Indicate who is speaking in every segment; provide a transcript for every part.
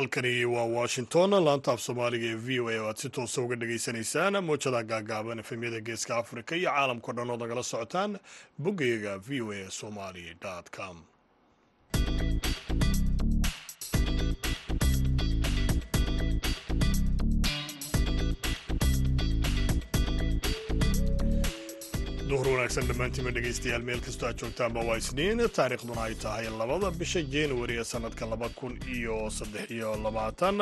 Speaker 1: halkani waa washington. Laanta af soomaaliga ee v o a oo aad si toosa uga dhagaysanaysaan moojada gaagaaban efemyada geeska afrika iyo caalamkao dhan ood nagala socotaan boggayaga v o a somali com duhur wanaagsan dhammaantiima dhegaystayaal meel kastoo aad joogtaanba waa isniin taariikhduna ay tahay labada bisha januari ee sannadka laba kun iyo saddex iyo labaatan.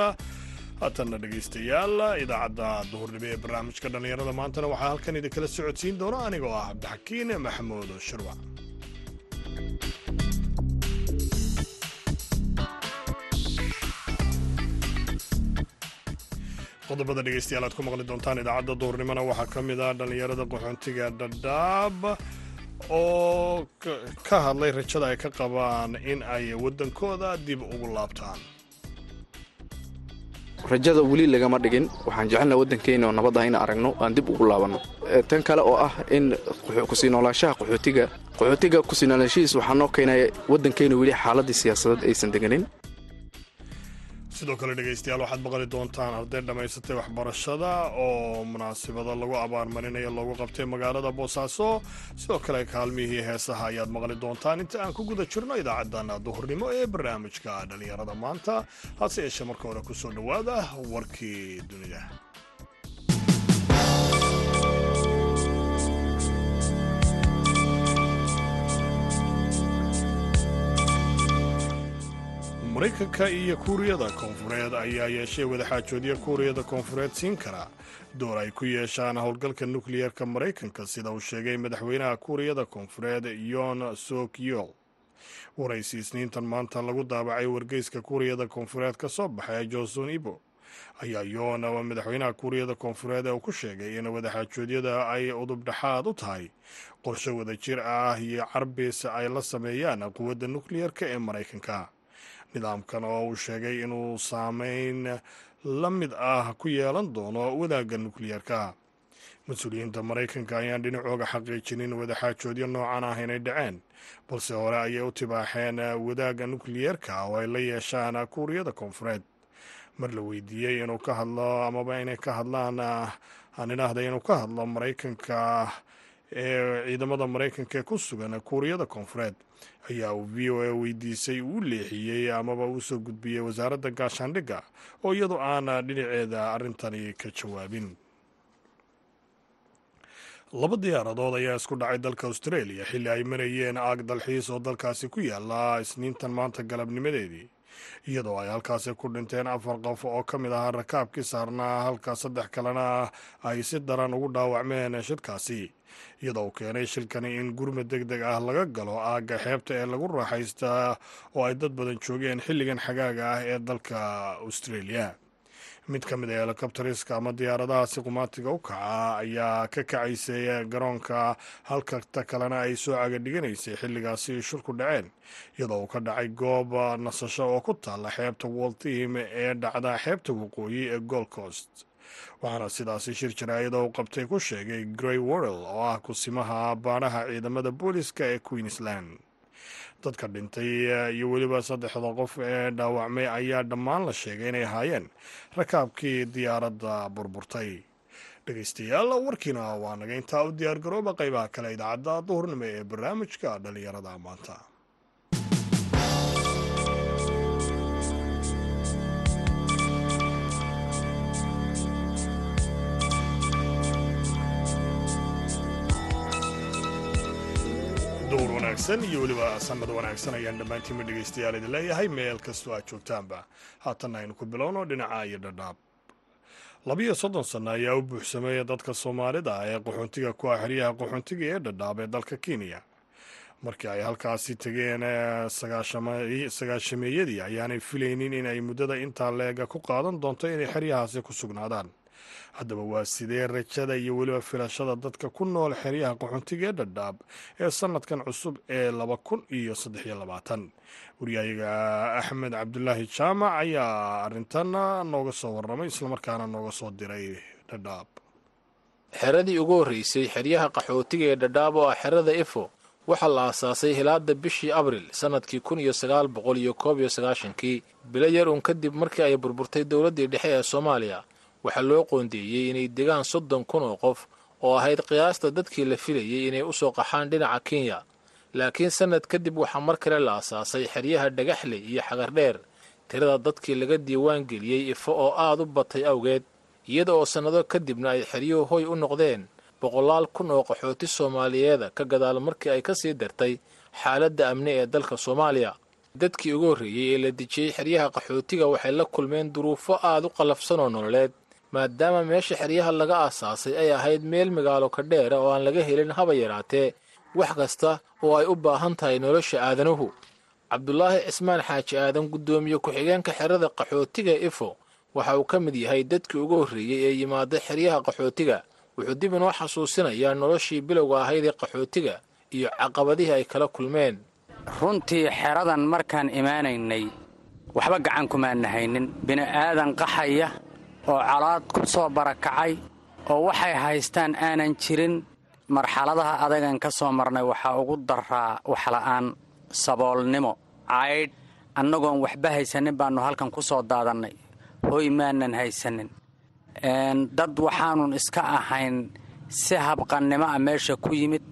Speaker 1: Haatanna dhegaystayaal idaacadda duhurnimo ee barnaamijka dhallinyarada maantana waxaa halkan idinkala socodsiin doona anigoo ah cabdixakiin maxamuud shirwac qodobada dhegeystayaal aad ku maqli doontaan idaacadda duurnimona waxaa ka mid ah dhallinyarada qaxoontiga dhadhaab oo ka hadlay rajada ay ka qabaan in ay waddankooda dib ugu laabtaan.
Speaker 2: Rajada weli lagama dhigin waxaan jecelnaha waddankeena oo nabad ah in aragno aan dib ugu laabanno. Tan kale oo ah in ku sii noolaashaha qaxootiga qaxootiga ku sii noolaashihiis waxaa noo keenaya waddankeena weli xaaladdii siyaasadeed aysan deganin
Speaker 1: sidoo kale dhegaystayaal waxaad maqli doontaan arday dhammaysatay waxbarashada oo munaasabada lagu abaarmarinayo loogu qabtay magaalada boosaaso sidoo kale kaalmihii heesaha ayaad maqli doontaan. Inta aan ku guda jirno idaacadan duhurnimo ee barnaamijka dhallinyarada maanta hase yeeshee marka hore ku soo dhowaada warkii dunida maraykanka iyo kuuriyada koonfureed ayaa yeeshay wadaxaajoodyo kuuriyada koonfureed siin kara. Door ay ku yeeshaan howlgalka nukliyeerka maraykanka sida uu sheegay madaxweynaha kuuriyada koonfureed yon sok yol waraysi isniintan maanta lagu daabacay wargeyska kuuriyada koonfureed ka soo baxay johnson ibo. Ayaa yoon madaxweynaha kuuriyada koonfureed ee uu ku sheegay in wadaxaajoodyada ay udubdhexaad u tahay. Qorshe wadajir ah iyo carbis ay la sameeyaan quwadda nukliyeerka ee maraykanka nidaamkan oo uu sheegay inuu saameyn la mid ah ku yeelan doono wadaagga nukliyeerka mas'uuliyiinta maraykanka ayaan dhinacooga xaqiijinin wadaxaajoodyo noocan ah inay dhaceen balse hore ayay u tibaaxeen wadaagga nukliyeerka oo ay la yeeshaan kuuriyada koonfureed. Mar la weydiiyey inuu ka hadlo amaba inay ka hadlaan aan idhaahda inuu ka hadlo maraykanka ee ciidamada maraykanka ee ku sugan kuuriyada koonfureed ayaa uu v o a weydiisay uu leexiyey amaba uu soo gudbiyey wasaaradda gaashaandhigga oo iyadu aan dhinaceeda arrintani ka jawaabin laba diyaaradood ayaa isku dhacay dalka australia xilli ay marayeen aag dalxiis oo dalkaasi ku yaalla isniintan maanta galabnimadeedii iyadoo ay halkaasi ku dhinteen afar qof oo ka mid ahaa rakaabkii saarnaa halka saddex kalena ay si daran ugu dhaawacmeen shirkaasi iyadoo keenay shilkani in gurmad deg deg ah laga galo aagga xeebta ee lagu raaxaysta oo ay dad badan joogeen xilligan xagaaga ah ee dalka australia mid ka mid a helikobteriska ama diyaaradahaasi qumaatiga u kaca ayaa ka kacaysay garoonka halka ta kalena ay soo cagadhiganaysay xilligaasi shirku dhaceen iyadoo uu ka dhacay goob nasasho oo ku taalla xeebta woltim ee dhacda xeebta waqooyi ee gold waxaana sidaasi shir jaraayada u qabtay ku sheegay grey worrel oo ah kusimaha baadhaha ciidamada booliska ee queensland dadka dhintay iyo weliba saddexda qof ee dhaawacmay ayaa dhammaan la sheegay inay ahaayeen rakaabkii diyaaradda burburtay. Dhegaystayaal warkiina waa naga intaa u diyaar garooba qaybaha kale idaacadda duhurnimo ee barnaamijka dhallinyarada maanta wanaagsan iyo weliba sanad wanaagsan ayaan dhammaantiinma dhegaystayaal idin leeyahay. Meel kastoo aad joogtaanba haatanna aynu ku bilowno dhinaca iyo dhadhaab. Labiyo soddon sanno ayaa u buuxsameeya dadka soomaalida ee qaxoontiga ku ah xeryaha qaxoontiga ee dhadhaab ee dalka kenya. Markii ay halkaasi tegeen sagaashameeyadii ayaanay filaynin inay muddada intaa leega ku qaadan doonto inay xeryahaasi ku sugnaadaan haddaba waa sidee rajada iyo weliba filashada dadka ku nool xeryaha qaxoontiga ee dhadhaab ee sanadkan cusub ee laba kun iyo saddex iyo labaatan? Waryahayaga axmed cabdulaahi jaamac ayaa arrintan nooga soo warramay islamarkaana nooga soo diray dhadhaab.
Speaker 3: Xeradii ugu horreysay xeryaha qaxootiga ee dhadhaab oo ah xerada efo waxaa la aasaasay hilaada bishii abril sannadkii kun iyo sagaal boqol iyo koob iyo sagaashankii. Bilo yar uun kadib markii ay burburtay dowladdii dhexe ee soomaaliya waxaa loo qoondeeyey inay degaan soddon kun oo qof oo ahayd qiyaasta dadkii la filayey inay u soo qaxaan dhinaca kenya. Laakiin sannad kadib waxaa mar kale la aasaasay xeryaha dhagaxle iyo xagardheer tirada dadkii laga diiwaan geliyey ifo oo aad u batay awgeed iyada oo sannado kadibna ay xeryuhu hoy u noqdeen boqolaal kun oo qaxooti soomaaliyeeda ka gadaal markii ay ka sii dartay xaaladda amni ee dalka soomaaliya. Dadkii ugu horreeyey ee la dejiyey xeryaha qaxootiga waxay la kulmeen duruufo aad u qallafsan oo nololeed maadaama meesha xeryaha laga aasaasay ay ahayd meel magaalo ka dheera oo aan laga helin haba yaraatee wax kasta oo ay u baahan tahay nolosha aadanuhu. Cabdulaahi cismaan xaaji aadan guddoomiye ku-xigeenka xerada qaxootiga ifo waxa uu ka mid yahay dadkii ugu horreeyey ee yimaada xeryaha qaxootiga. Wuxuu dib inoo xasuusinayaa noloshii bilowga ahayd ee qaxootiga iyo caqabadihii ay kala kulmeen.
Speaker 4: Runtii xeradan markaan imaanaynay waxba gacan kumaana haynin bini'aadan qaxaya oo colaad ku soo barakacay oo waxay haystaan aanan jirin marxaladaha adagan ka soo marnay waxaa ugu daraa waxla'aan saboolnimo. Caydh annagoon waxba haysanin baannu halkan ku soo daadannay. Hoy maanan haysanin. Dad waxaanun iska ahayn si habqannimo ah meesha ku yimid.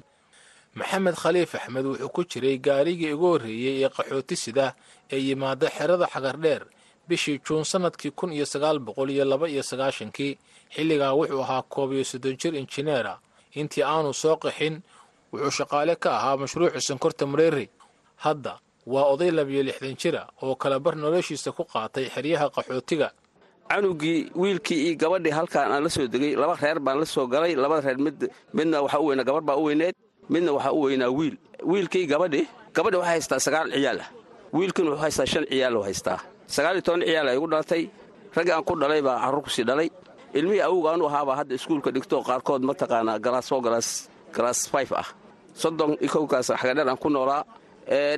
Speaker 3: Maxamed khaliif axmed wuxuu ku jiray gaarigii ugu horreeyey ee qaxooti sida ee yimaada xerada xagardheer bishii juun sannadkii kun iyo sagaal boqol iyo laba iyo sagaashankii xilligaa wuxuu ahaa koob iyo soddon jir injineera intii aanu soo qaxin wuxuu shaqaale ka ahaa mashruuca sonkorta mareeri hadda waa oday labiyo lixdan jira oo kalabar noloshiisa ku qaatay xeryaha qaxootiga.
Speaker 5: Canugii wiilkii iyo gabadhii halkaan aan la soo degay laba reer baan la soo galay labada reer mid midna waxaa u weynaa gabarh baa u weyneed midna waxaa u weynaa wiil. Wiilkii gabadhi gabadhi waxay haystaa sagaal ciyaal ah. Wiilkiina wuxuu haystaa shan ciyaal haystaa sagaal iyo toban ciyaal ay igu dhalatay. Raggii aan ku dhalay baa carruur ku sii dhalay. Ilmihii awowgaanu ahaabaa hadda iskuulka dhigto qaarkood mataqaanaa galaasoo galaas fayf ah. Soddon iyo kowkaas xagadheer aan ku noolaa.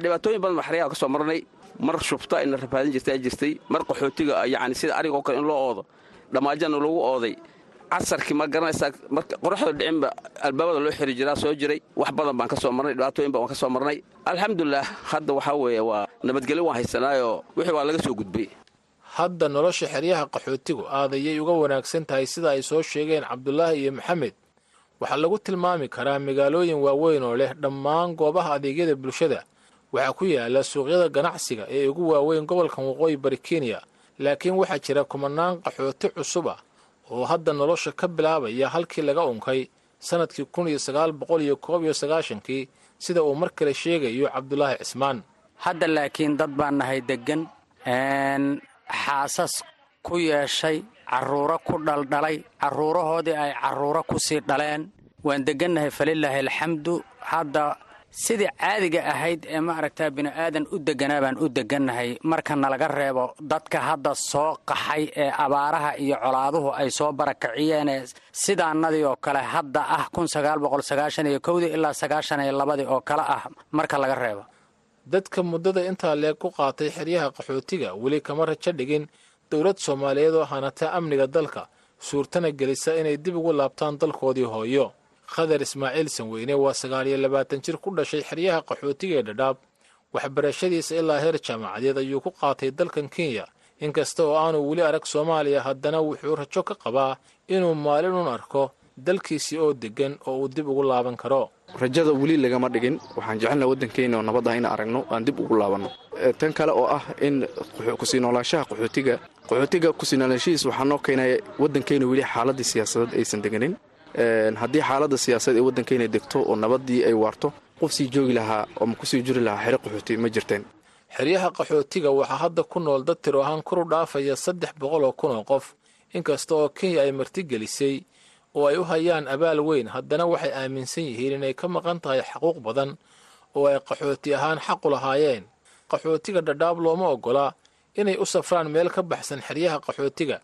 Speaker 5: Dhibaatooyin badan xeryaha ka soo marnay. Mar shubta ina rafaadin jirta jirtay. Mar qaxootiga yacni sida arigoo kale in loo oodo. Dhammaajana lagu ooday casarkii ma garanaysaa marka qoraxda dhicinba albaabada loo xiri jiraa soo jiray. Wax badan baan ka soo marnay dhibaatooyin baan ka marnay. Alxamdulilah hadda waxaa weeye waa nabadgelyo waan haysanaayoo wixii waa laga soo gudbay.
Speaker 3: Hadda nolosha xeryaha qaxootigu aad ayay uga wanaagsan tahay sida ay soo sheegeen cabdulaahi iyo maxamed. Waxaa lagu tilmaami karaa magaalooyin waaweyn oo leh dhammaan goobaha adeegyada bulshada. Waxaa ku yaalla suuqyada ganacsiga ee ugu waaweyn gobolkan waqooyi bari kenya. Laakiin waxaa jira kumanaan qaxooti cusub ah oo hadda nolosha ka bilaabaya halkii laga unkay sannadkii kun iyo sagaal boqol iyo koob iyo sagaashankii sida uu mar kale sheegayo cabdulaahi cismaan.
Speaker 4: Hadda laakiin dad baan nahay deggan xaasas ku yeeshay carruuro ku dhaldhalay carruurahoodii ay carruuro ku sii dhaleen. Waan deggannahay falilaahi alxamdu. Hadda sidii caadiga ahayd ee ma aragtaa bini'aadan u degganaa baan u deggannahay marka nalaga reebo dadka hadda soo qaxay ee abaaraha iyo colaaduhu ay soo barakaciyeenee sidaannadii oo kale hadda ah ilaa oo kale ah marka laga reebo.
Speaker 3: Dadka muddada intaa leeg ku qaatay xeryaha qaxootiga weli kama rajo dhigin dowlad soomaaliyeed oo hanata amniga dalka suurtana gelisa inay dib ugu laabtaan dalkoodii hooyo khadar ismaaciil sanweyne waa sagaal iyo labaatan jir ku dhashay xeryaha qaxootiga ee dhadhaab waxbarashadiisa ilaa heer jaamacadeed ayuu ku qaatay dalkan kenya. Inkasta oo aanu weli arag soomaaliya haddana wuxuu rajo ka qabaa inuu maalin un arko dalkiisii oo deggan oo uu dib ugu laaban karo.
Speaker 2: Rajada weli lagama dhigin. Waxaan jecelnaha waddankeena oo nabad ah in aragno aan dib ugu laabanno. Tan kale oo ah in ku sii noolaashaha qaxootiga qaxootiga ku sii noolaashihiis waxaa noo keenaya waddankeena weli xaaladii siyaasadeed aysan deganin haddii xaaladda siyaasadeed ee waddankeena degto oo nabaddii ay waarto qof sii joogi lahaa ama ku sii juri lahaa xero qaxooti ma jirteen.
Speaker 3: Xeryaha qaxootiga waxaa hadda ku nool dad tiro ahaan kuru dhaafaya saddex boqol oo kun oo qof inkasta oo kenya ay martigelisay oo ay u hayaan abaal weyn haddana waxay aaminsan yihiin inay ka maqan tahay xaquuq badan oo ay qaxooti ahaan xaqu lahaayeen. Qaxootiga dhadhaab looma oggola inay u safraan meel ka baxsan xeryaha qaxootiga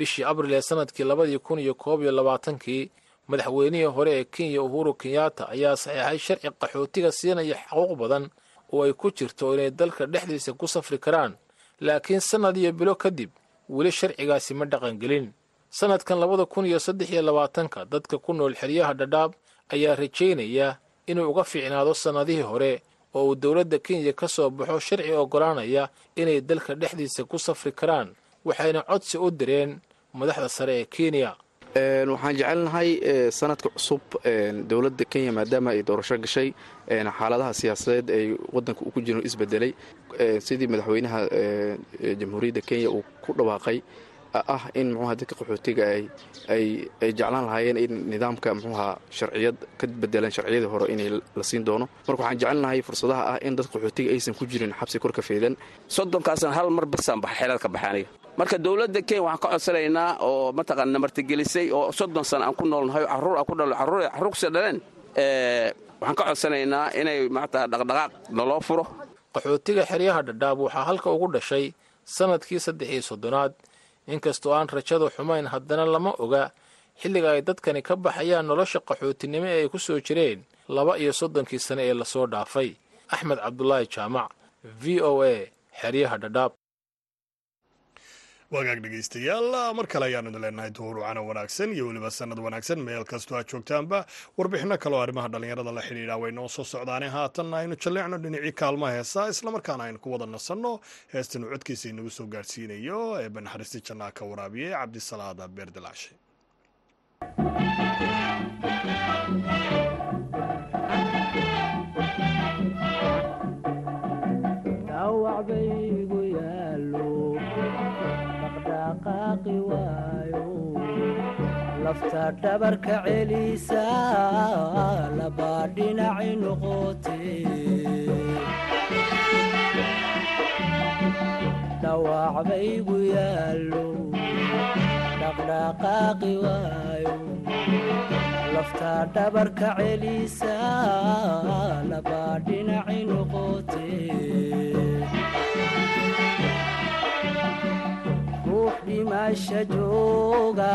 Speaker 3: bishii abril ee sannadkii labadii kun iyo koob iyo labaatankii madaxweynihii hore ee kenya uhuru kenyatta ayaa saxeexay sharci qaxootiga siinaya xaquuq badan oo ay ku jirto inay dalka dhexdiisa ku safri karaan. Laakiin sannad iyo bilo kadib weli sharcigaasi ma dhaqangelin sannadkan labada kun iyo saddex iyo labaatanka dadka ku nool xeryaha dhadhaab ayaa rajaynaya inuu uga fiicnaado sannadihii hore oo uu dowladda kenya ka soo baxo sharci oggolaanaya inay dalka dhexdiisa ku safri karaan waxayna codsi u direen madaxda sare ee kenya.
Speaker 2: Waxaan jecelnahay sanadka cusub dowladda kenya maadaama ay doorasho gashay xaaladaha siyaasadeed ay wadanka ku jiro isbedelay sidii madaxweynaha jamhuuriyadda kenya uu ku dhawaaqay ah in muxuuha dadka qaxootiga ay jeclaan lahaayeen in nidaamka muxuuha sharciyad ka bedelan sharciyadii hore inay la siin doono. Marka waxaan jecelnahay fursadaha ah in dadka qaxootiga aysan ku jirin xabsi kor ka feedan.
Speaker 5: Soddonkaasna hal mar basaan xeelad ka baxay aniga marka dowladda kenya waxaan ka codsanaynaa oo mataqaana namartigelisay oo soddon sana aan ku noolnahay carruur aan ku dhalo carruur kusa dhaleen waxaan ka codsanaynaa inay maata dhaqdhaqaaq naloo furo.
Speaker 3: Qaxootiga xeryaha dhadhaab waxaa halka ugu dhashay sannadkii saddex iyo soddonaad inkastoo aan rajadu xumayn haddana lama oga. Xilliga ay dadkani ka baxayaan nolosha qaxootinimo ee ay ku soo jireen laba iyo soddonkii sane ee la soo dhaafay. Axmed cabdulaahi jaamac v o a xeryaha dhadhaab
Speaker 1: wagaag dhegaystayaal mar kale ayaanu idin leenahay duhur wacana wanaagsan iyo weliba sanad wanaagsan. Meel kastoo aad joogtaanba warbixinno kaleo arrimaha dhallinyarada la xidhiidha. Way noo soo socdaane haatanna aynu jalleecno dhinacii kaalmaha heesaa islamarkaana aynu ku wada nasanno. Heestanu codkiisa inagu soo gaadhsiinayo ee banaxariisti jannaa ka waraabiye cabdisalaada beerdalaashe
Speaker 6: lafta dhabarka celisa labaa dhinaci noqote dhawac baygu yaallo dhaqdhaqaaqi waayo. Lafta dhabarka celisa labaa dhinaci noqote ruux dhimasha jooga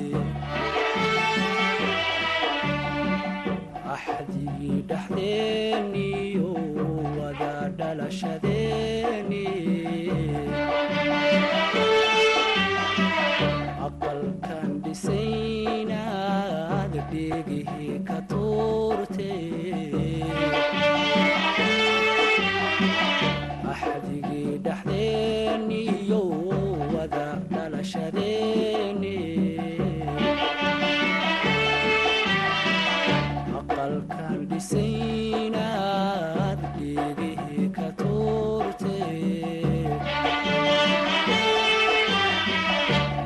Speaker 6: axdigii dhexdeeniyo wada dhalashadeeni aqalkan dhisaynaad dhegihii ka tuurte axdigii dhexdeeniyo wada dhalashadeeni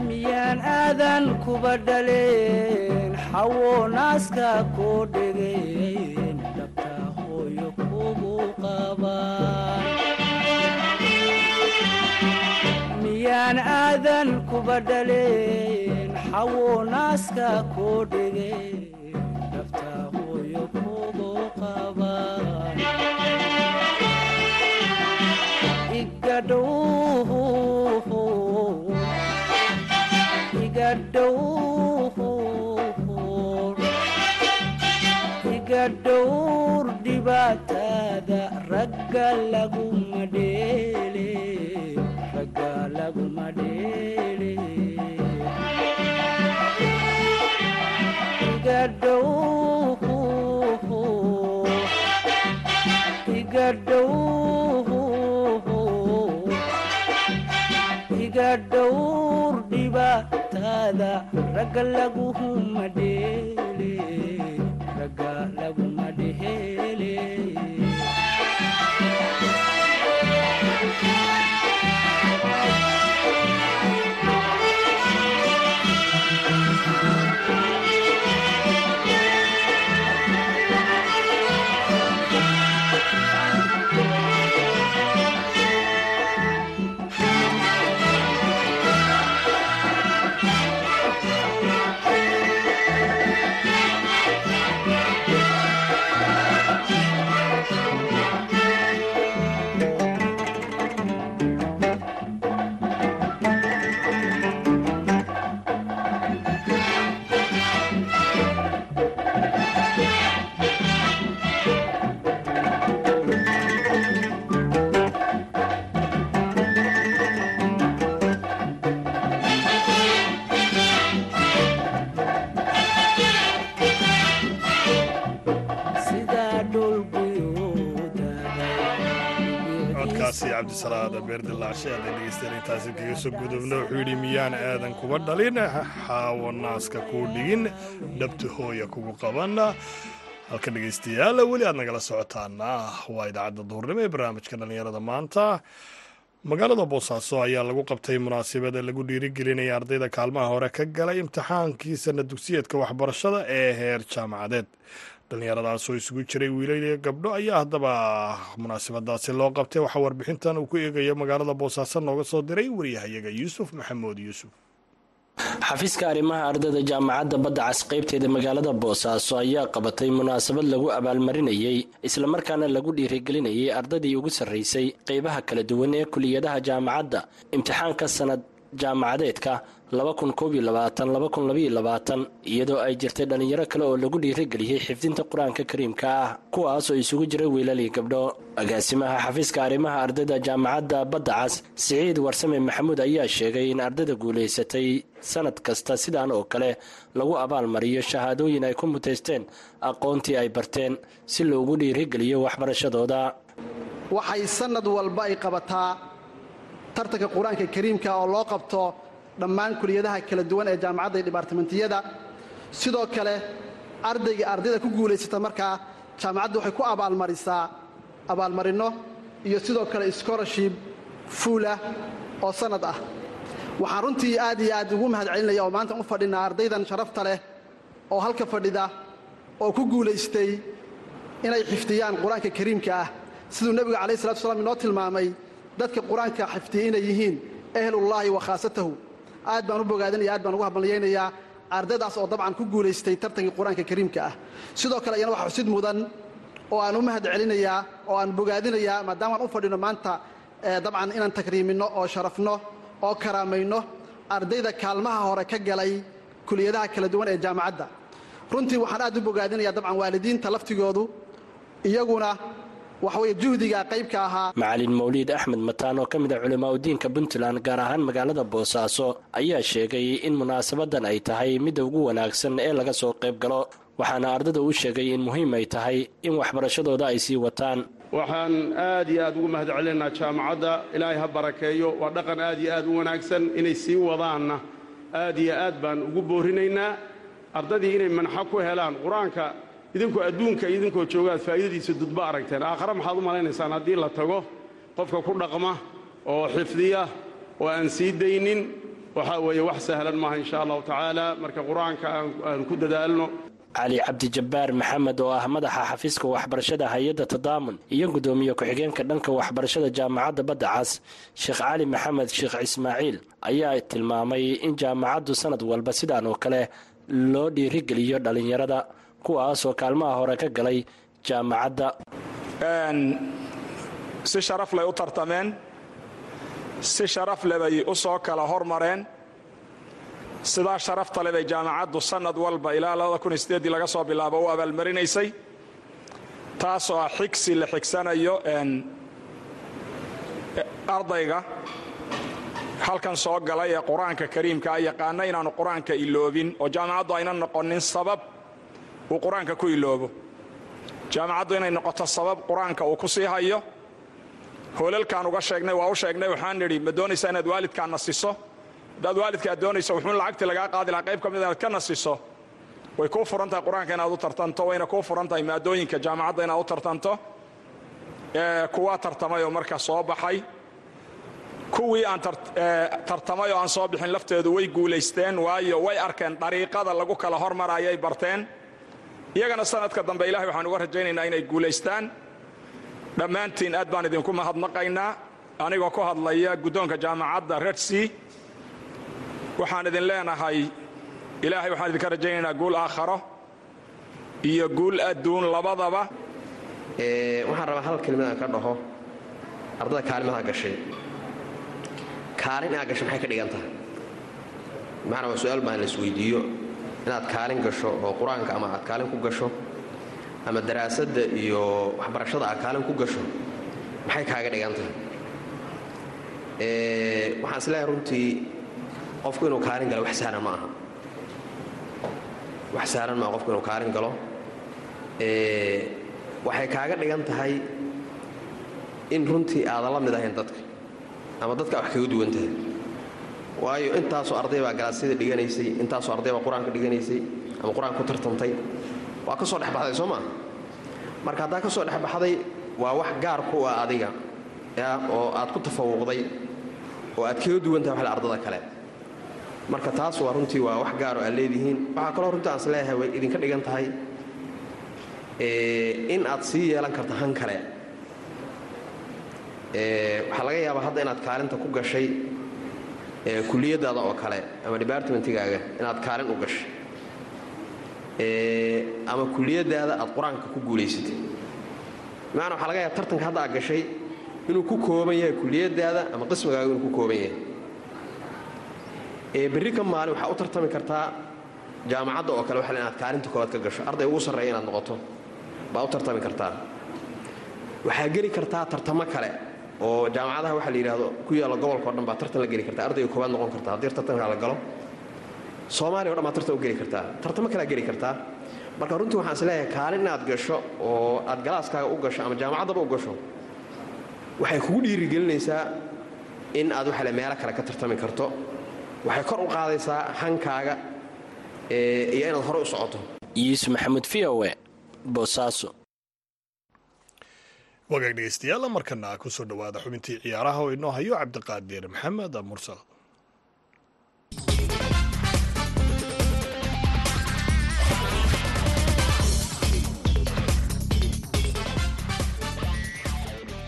Speaker 6: miyaan aadan kuba dhaleen xawo naaska koo dhegeen dhabta hooyo kugu qabaan. Miyaan aadan kuba dhaleen xawo naaska koo dhegeen igadhowr igadhowr dhibaatada ragga laguma dheele ragga laguma dheele ragga laguma dheele
Speaker 1: intaasi kaga soo gudubna wuxuu yidhi miyaan aadan kuba dhalin xaawo naaska kuu dhigin dhabta hooya kugu qaban halka dhegeystayaal weli aad nagala socotaana waa idaacadda duurnimo ee barnaamijka dhallinyarada maanta magaalada boosaaso ayaa lagu qabtay munaasabada lagu dhiirigelinaya ardayda kaalmaha hore ka galay imtixaankii sana dugsiyeedka waxbarashada ee heer jaamacadeed dhallinyaradaas oo isugu jiray wiilal iyo gabdho ayaa haddaba munaasabadaasi loo qabtay waxaa warbixintan uu ku eegayo magaalada boosaaso nooga soo diray waryahayaga yuusuf maxamuud yuusuf.
Speaker 7: Xafiiska arrimaha ardayda jaamacadda badda cas qaybteeda magaalada boosaaso ayaa qabatay munaasabad lagu abaalmarinayey islamarkaana lagu dhiirigelinayay ardaydii ugu sarraysay qeybaha kala duwan ee kuliyadaha jaamacadda imtixaanka sanad jaamacadeedka iyadoo ay jirtay dhallinyaro kale oo lagu dhiirigeliyey xifdinta qur'aanka kariimka ah kuwaas oo isugu jira wiilal iyo gabdho. Agaasimaha xafiiska arrimaha ardayda jaamacadda badda cas siciid warsame maxamuud ayaa sheegay in ardayda guulaysatay sanad kasta sidaan oo kale lagu abaalmariyo shahaadooyin ay ku mutaysteen aqoontii ay barteen si loogu dhiirigeliyo waxbarashadooda.
Speaker 8: Waxay sanad walba ay qabataa tartanka qur'aanka kariimka oo loo qabto dhammaan kuliyadaha kala duwan ee jaamacadda iyo dhibaartamentiyada sidoo kale ardayga ardayda ku guulaysata markaa jaamacaddu waxay ku abaalmarisaa abaalmarinno iyo sidoo kale scholarship fuulah oo sannad ah. Waxaan runtii aad iyo aad ugu mahad celinaya oo maanta u fadhinaa ardaydan sharafta leh oo halka fadhida oo ku guulaystay inay xifdiyaan qur'aanka kariimka ah. Siduu nebigu calayh salatu wasalaam inoo tilmaamay dadka qur'aanka xifdiya inay yihiin ehlullaahi wa khaasatahu aad baan u bogaadinaya aad baan ugu hambalyaynayaa ardaydaas oo dabcan ku guulaystay tartankii qur'aanka kariimka ah. Sidoo kale iyana wax xusid mudan oo aan u mahad celinayaa oo aan bogaadinayaa maadaamaan u fadhino maanta dabcan inaan takriiminno oo sharafno oo karaamayno ardayda kaalmaha hore ka galay kuliyadaha kala duwan ee jaamacadda. Runtii waxaan aad u bogaadinayaa dabcan waalidiinta laftigoodu iyaguna waxaweye juhdiga qaybka ahaa.
Speaker 7: Macalin mawliid axmed mataan oo ka mid a culimaauddiinka puntland gaar ahaan magaalada boosaaso ayaa sheegay in munaasabadan ay tahay midda ugu wanaagsan ee laga soo qayb galo. Waxaana ardada u sheegay in muhiim ay tahay in waxbarashadooda ay sii wataan.
Speaker 9: Waxaan aad iyo aad ugu mahad celinaynaa jaamacadda. Ilaahay ha barakeeyo. Waa dhaqan aad iyo aad u wanaagsan inay sii wadaanna. Aad iyo aad baan ugu boorinaynaa. Ardadii inay manxo ku helaan qur'aanka idinku adduunka idinkoo joogaad faa'iidadiisa dudba aragteen. Aakhare maxaad u malaynaysaan haddii la tago qofka ku dhaqma oo xifdiya oo aan sii daynin waxaa weeye wax sahlan maaha insha allahu tacaala. Marka qur'aanka aan ku dadaalno.
Speaker 7: Cali cabdijabbaar maxamed oo ah madaxa xafiiska waxbarashada hay'adda tadaamun iyo guddoomiye ku-xigeenka dhanka waxbarashada jaamacadda badda cas sheekh cali maxamed sheekh ismaaciil ayaa tilmaamay in jaamacaddu sanad walba sidaan oo kale loo dhiirigeliyo dhallinyarada kuwaasoo kaalmaha hore ka galay jaamacadda.
Speaker 10: Si sharaf lay u tartameen si sharaf le bay u soo kala hormareen sidaa sharafta le bay jaamacaddu sannad walba ilaa laga soo bilaabo u abaalmarinaysay taasoo ah xigsi la xigsanayo ardayga halkan soo galay ee qur'aanka kariimkaa yaqaana inaanu qur'aanka iloobin oo jaamacaddu ayna noqonin sabab uu qur'aanka ku iloobo. Jaamacaddu inay noqoto sabab qur'aanka uu ku sii hayo hoolalkaan uga sheegnay waa u sheegnay waxaan nidhi ma doonaysaa inaad waalidkaa nasiso haddaad waalidkaa doonayso wuxuun lacagtii lagaa qaadi lahaa qayb ka mid inaad ka nasiso way kuu furan tahay qur'aanka inaad u tartanto wayna kuu furan tahay maadooyinka jaamacadda inaad u tartanto. Kuwaa tartamay oo marka soo baxay. Kuwii aan tartamay oo aan soo bixin lafteedu way guulaysteen waayo way arkeen dariiqada lagu kala hormarayay barteen iyagana sanadka dambe ilahay waxaan uga rajaynaynaa inay guulaystaan dhammaantiin aad baan idinku mahadnaqaynaa. Anigoo ku hadlaya guddoonka jaamacadda redsea waxaan idin leenahay ilaahay waxaan idinka rajaynaynaa guul aakharo iyo guul adduun labadaba.
Speaker 11: Waxaan rabaa hal kelimad aan ka dhaho. Ardada kaalimaha gashay. Kaalin inaad gasho maxay ka dhigan tahay? Macna waa su'aal baan la isweydiiyo inaad kaalin gasho oo qur'aanka ama aad kaalin ku gasho ama daraasadda iyo waxbarashada aad kaalin ku gasho maxay kaaga dhigan tahay? Waxaan is leeyahay runtii qofku inuu kaalin galo wax sahlan ma aha. Wax sahlan maaha qofku inuu kaalin galo. Waxay kaaga dhigan tahay in runtii aadan la mid ahayn dadka ama dadka wax kaga duwan tahay waayo intaasoo arday baa galaasyada dhiganaysay intaasoo arday baa qur'aanka dhiganaysay ama qur'aanka ku tartantay. Waa ka soo dhexbaxday soo maa marka haddaa ka soo dhexbaxday waa wax gaar ku ah adiga oo aad ku tafawuqday oo aad kaga duwan tahay waxle ardada kale. Marka taas waa runtii waa wax gaar oo aad leedihiin. Waxaa kaloo runtii aan is leeyahay way idinka dhigan tahay in aad sii yeelan karto han kale. Waxaa laga yaabaa hadda inaad kaalinta ku gashay kuliyadaada oo kale ama debartmentigaaga inaad kaalin u gashay ama kuliyadaada aad qur'aanka ku guulaysatay bimacna waxaa laga yaaba tartanka hadda aad gashay inuu ku kooban yahay kuliyadaada ama qismigaaga inuu ku kooban yahay. Berri ka maalin waxaa u tartami kartaa jaamacadda oo kale waxale inaad kaalinta koobaad ka gasho. Arday ugu sarreeya inaad noqoto baa u tartami kartaa. Waxaa geli kartaa tartamo kale oo jaamacadaha waxaa la yidhaahdo ku yaalla gobolka o dhan baa tartan la geli kartaa. Ardayga koobaad noqon kartaa. Haddii tartanka la galo soomaaliya o dhan baa tartan u geli kartaa. Tartamo kalea geli kartaa. Marka runtii waxaan is kaalin inaad gasho oo aad galaaskaaga u gasho ama jaamacaddaba u gasho waxay kugu dhiirigelinaysaa in aad waxale meelo kale ka tartami karto. Waxay kor u qaadaysaa hankaaga iyo inaad hore u socoto.
Speaker 7: Yuusuf maxamuud v o e boosaaso
Speaker 1: wagaag dhegeystayaal markana ku soo dhowaada xubintii ciyaaraha oo inoo hayo cabdiqaadir maxamed mursal.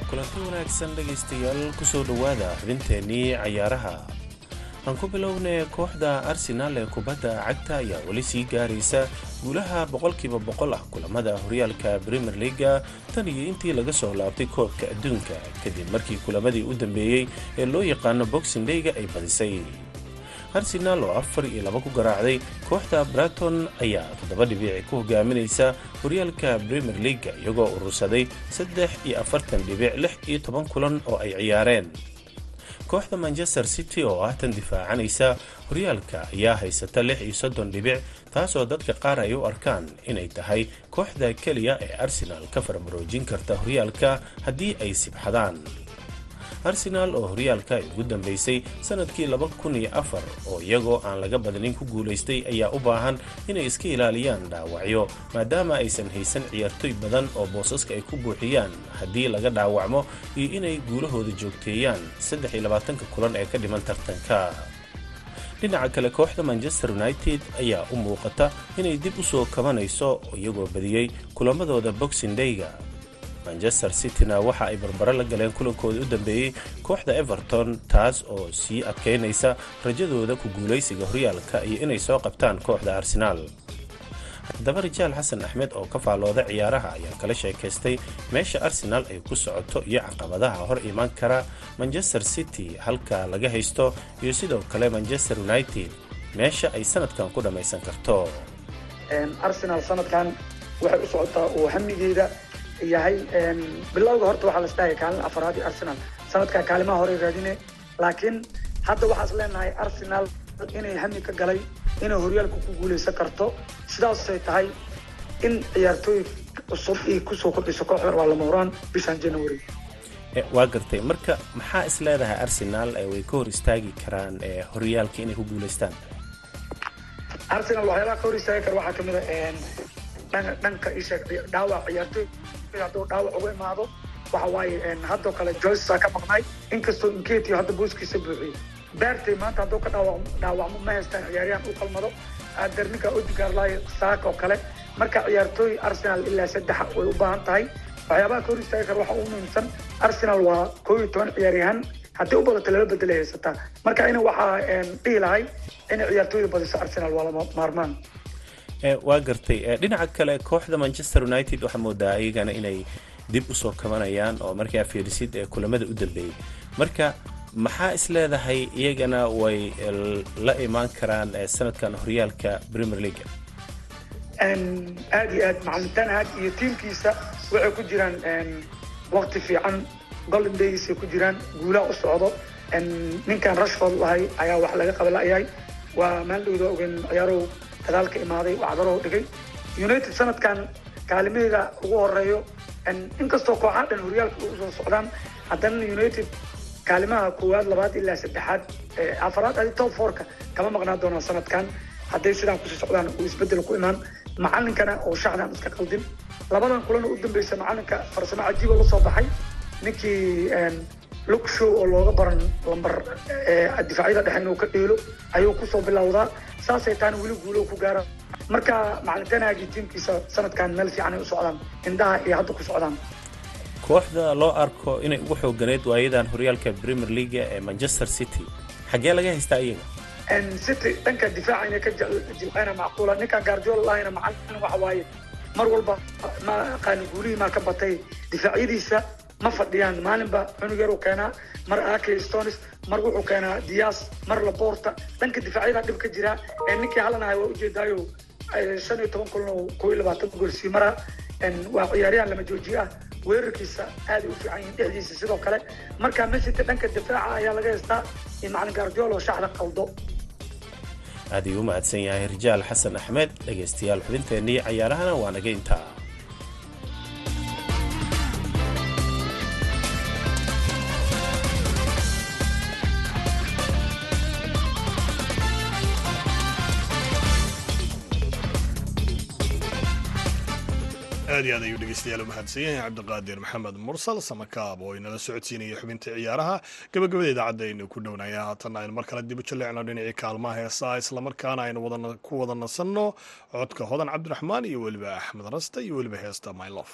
Speaker 12: Kulanti wanaagsan dhegaystayaal ku soo dhowaada xubinteennii cayaaraha aan ku bilownay kooxda arsenaal ee kubadda cagta ayaa weli sii gaaraysa guulaha boqolkiiba boqol ah kulamada horyaalka premier leaga tan iyo intii laga soo laabtay koobka adduunka kadib markii kulamadii u dambeeyey ee loo yaqaano boxing dayga ay badisay. Arsenaal oo afar iyo laba ku garaacday kooxda braton ayaa toddoba dhibic ku hogaaminaysa horyaalka premier leaga iyagoo urursaday saddex iyo afartan dhibic lix iyo toban kulan oo ay ciyaareen kooxda manchester city oo ah tan difaacanaysa horyaalka ayaa haysata lix iyo soddon dhibic taasoo dadka qaar ay u arkaan inay tahay kooxda keliya ee arsenaal ka farmaroojin karta horyaalka haddii ay sibxadaan arsenaal oo horyaalka ay ugu dambeysay sannadkii laba kun iyo afar oo iyagoo aan laga badanin ku guulaystay ayaa u baahan inay iska ilaaliyaan dhaawacyo maadaama aysan haysan ciyaartoy badan oo boosaska ay ku buuxiyaan. Haddii laga dhaawacmo iyo inay guulahooda joogteeyaan saddex iyo labaatanka kulan ee ka dhiman tartanka. Dhinaca kale kooxda manchester united ayaa u muuqata inay dib u soo kabanayso iyagoo badiyey kulamadooda boxing dayga manchester cityna waxa ay barbaro la galeen kulankooda u dambeeyey kooxda everton taas oo sii adkaynaysa rajadooda ku guulaysiga horyaalka iyo inay soo qabtaan kooxda arsenaal haddaba rijaal xasan axmed oo ka faallooda ciyaaraha ayaa kala sheekaystay meesha arsenaal ay ku socoto iyo caqabadaha hor imaan kara manchester city halka laga haysto iyo sidoo kale manchester united meesha ay sanadkan ku dhammaysan karto.
Speaker 13: Arsenal sanadkan waxay u socotaa oo hamigeeda yahay bilowga horta waxaa la isdhahaya kaalin afaraad iyo arsenal. Sanadkan kaalimaha hore raadine laakiin hadda waxaas leenahay arsenal inay hami ka galay inay horyaalka ku guuleysan karto. Sidaasay tahay in ciyaartooy cusub iyo ku soo kordhiso kooxdan waa lama huraan bishan january
Speaker 12: waa gartay. Marka maxaa is leedahay arsenal way ka hor istaagi karaan horyaalka inay ku guuleystaan?
Speaker 13: Arsenal waxyaabaha ka hor istaagi kara waxaa ka mid a dhanka isha dhaawac ciyaartooy hadduu dhaawac uga imaado waxa waaye haddoo kale joycea ka maqnay. Inkastoo inketio hadda booskiisa buuxiyey beertay maanta hadduu ka dhaawac dhaawacmo ma haystaan ciyaaryahan u qalmado derninka odigaarlay saak oo kale. Marka ciyaartooy arsenal ilaa saddexa way u baahan tahay. Waxyaabaha ka hor istaagi kara waxa ugu muhiimsan arsenal waa koob iyo toban ciyaaryahan. Haddii u badato lala bedelay haysataa. Marka ina waxaa dhihi lahay inay ciyaartooyda badiso arsenal waa lama maarmaan
Speaker 12: waa gartay dhinaca kale kooxda manchester united waxaa moodaa iyagana inay dib u soo kabanayaan oo markaa fiirisid ee kulamada u dambeeyey marka maxaa is leedahay iyagana way la imaan karaan sanadkan horyaalka premier league
Speaker 13: aad iyo aad macalin aad iyo tiimkiisa waxay ku jiraan waqti fiican golden daysay ku jiraan guulaha u socdo. Ninkan rashford lahay ayaa wax laga qabala'yahay waa maaldhowda ogen ciyaarow gadaalka imaaday wacdarow dhigay united sanadkan kaalimaheeda ugu horeeyo inkastoo kooxaha dhan horyaalka u soo socdaan haddana united kaalimaha koowaad labaad ilaa saddexaad afaraad adi top fourka kama maqnaan doonaa sanadkan hadday sidaan ku sii socdaan uu isbeddel ku imaan macalinkana oo shaxdan iska qaldin labadan kulana u dambeysa macalinka farsamo cajiiba la soo baxay ninkii lugshow oo looga baran lambar difaacyada dhexe inuu ka dheelo ayuu ku soo bilowdaa. Saasay taana weli guulo ku gaara. Marka macalin tanaagii tiimkiisa sanadkan meel fiican ay u socdaan indhaha iyo hadda ku socdaan.
Speaker 12: Kooxda loo arko inay ugu xooganeyd waayadan horyaalka premier leaga ee manchester city. Xaggee laga haystaa iyaga?
Speaker 13: City dhanka difaaca inay ka jilqayna macquula. Ninkan gaardiola lahayna macalin waxa waaye. Mar walba ma aqaani guulihii maa ka batay. Difaacyadiisa ma fadhiyaan maalinba cunug yaruu keenaa mar akey stonis mar wuxuu keenaa dias mar laborta dhanka difaacyada dhib ka jira ee ninkii halanahay waa ujeedaayo shan iyo toban kulan oo koo iyo labaatan gool sii mara waa ciyaaryahan lama joojiye ah. Weerarkiisa aaday u fiican yihiin dhexdiisa sidoo kale. Marka mesita dhanka difaaca ayaa laga haystaa in macalin gaardiolo shaxda qaldo.
Speaker 12: Aad ayuu u mahadsan yahay rijaal xasan axmed dhegaystayaal xubinteennii cayaarahana waa naga intaa
Speaker 14: aad iyo aad ayuu dhegeystayaal u mahadsan yahay cabdiqaadir maxamed mursal samakaab oo inala socodsiinaya xubinta ciyaaraha. Gabagabada idaacadda aynu ku dhownaya haatanna aynu mar kale dib u jalleecno dhinacii kaalmaha heesaa islamarkaana aynu ku wada nasanno codka hodan cabdiraxmaan iyo weliba axmed raste iyo weliba heesta mylof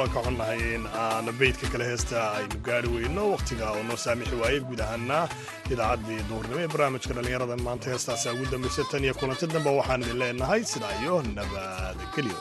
Speaker 14: waan ka xunnahay in aan beydka kale heesta aynu gaari weyno wakhtiga oo noo saamixi waayey guud ahaana idaacaddii duurnimo ee barnaamijka dhallinyarada maanta heestaasi ugu dambaysa tan iyo kulanti dambe waxaan idin leenahay sidaa iyo nabadgelyo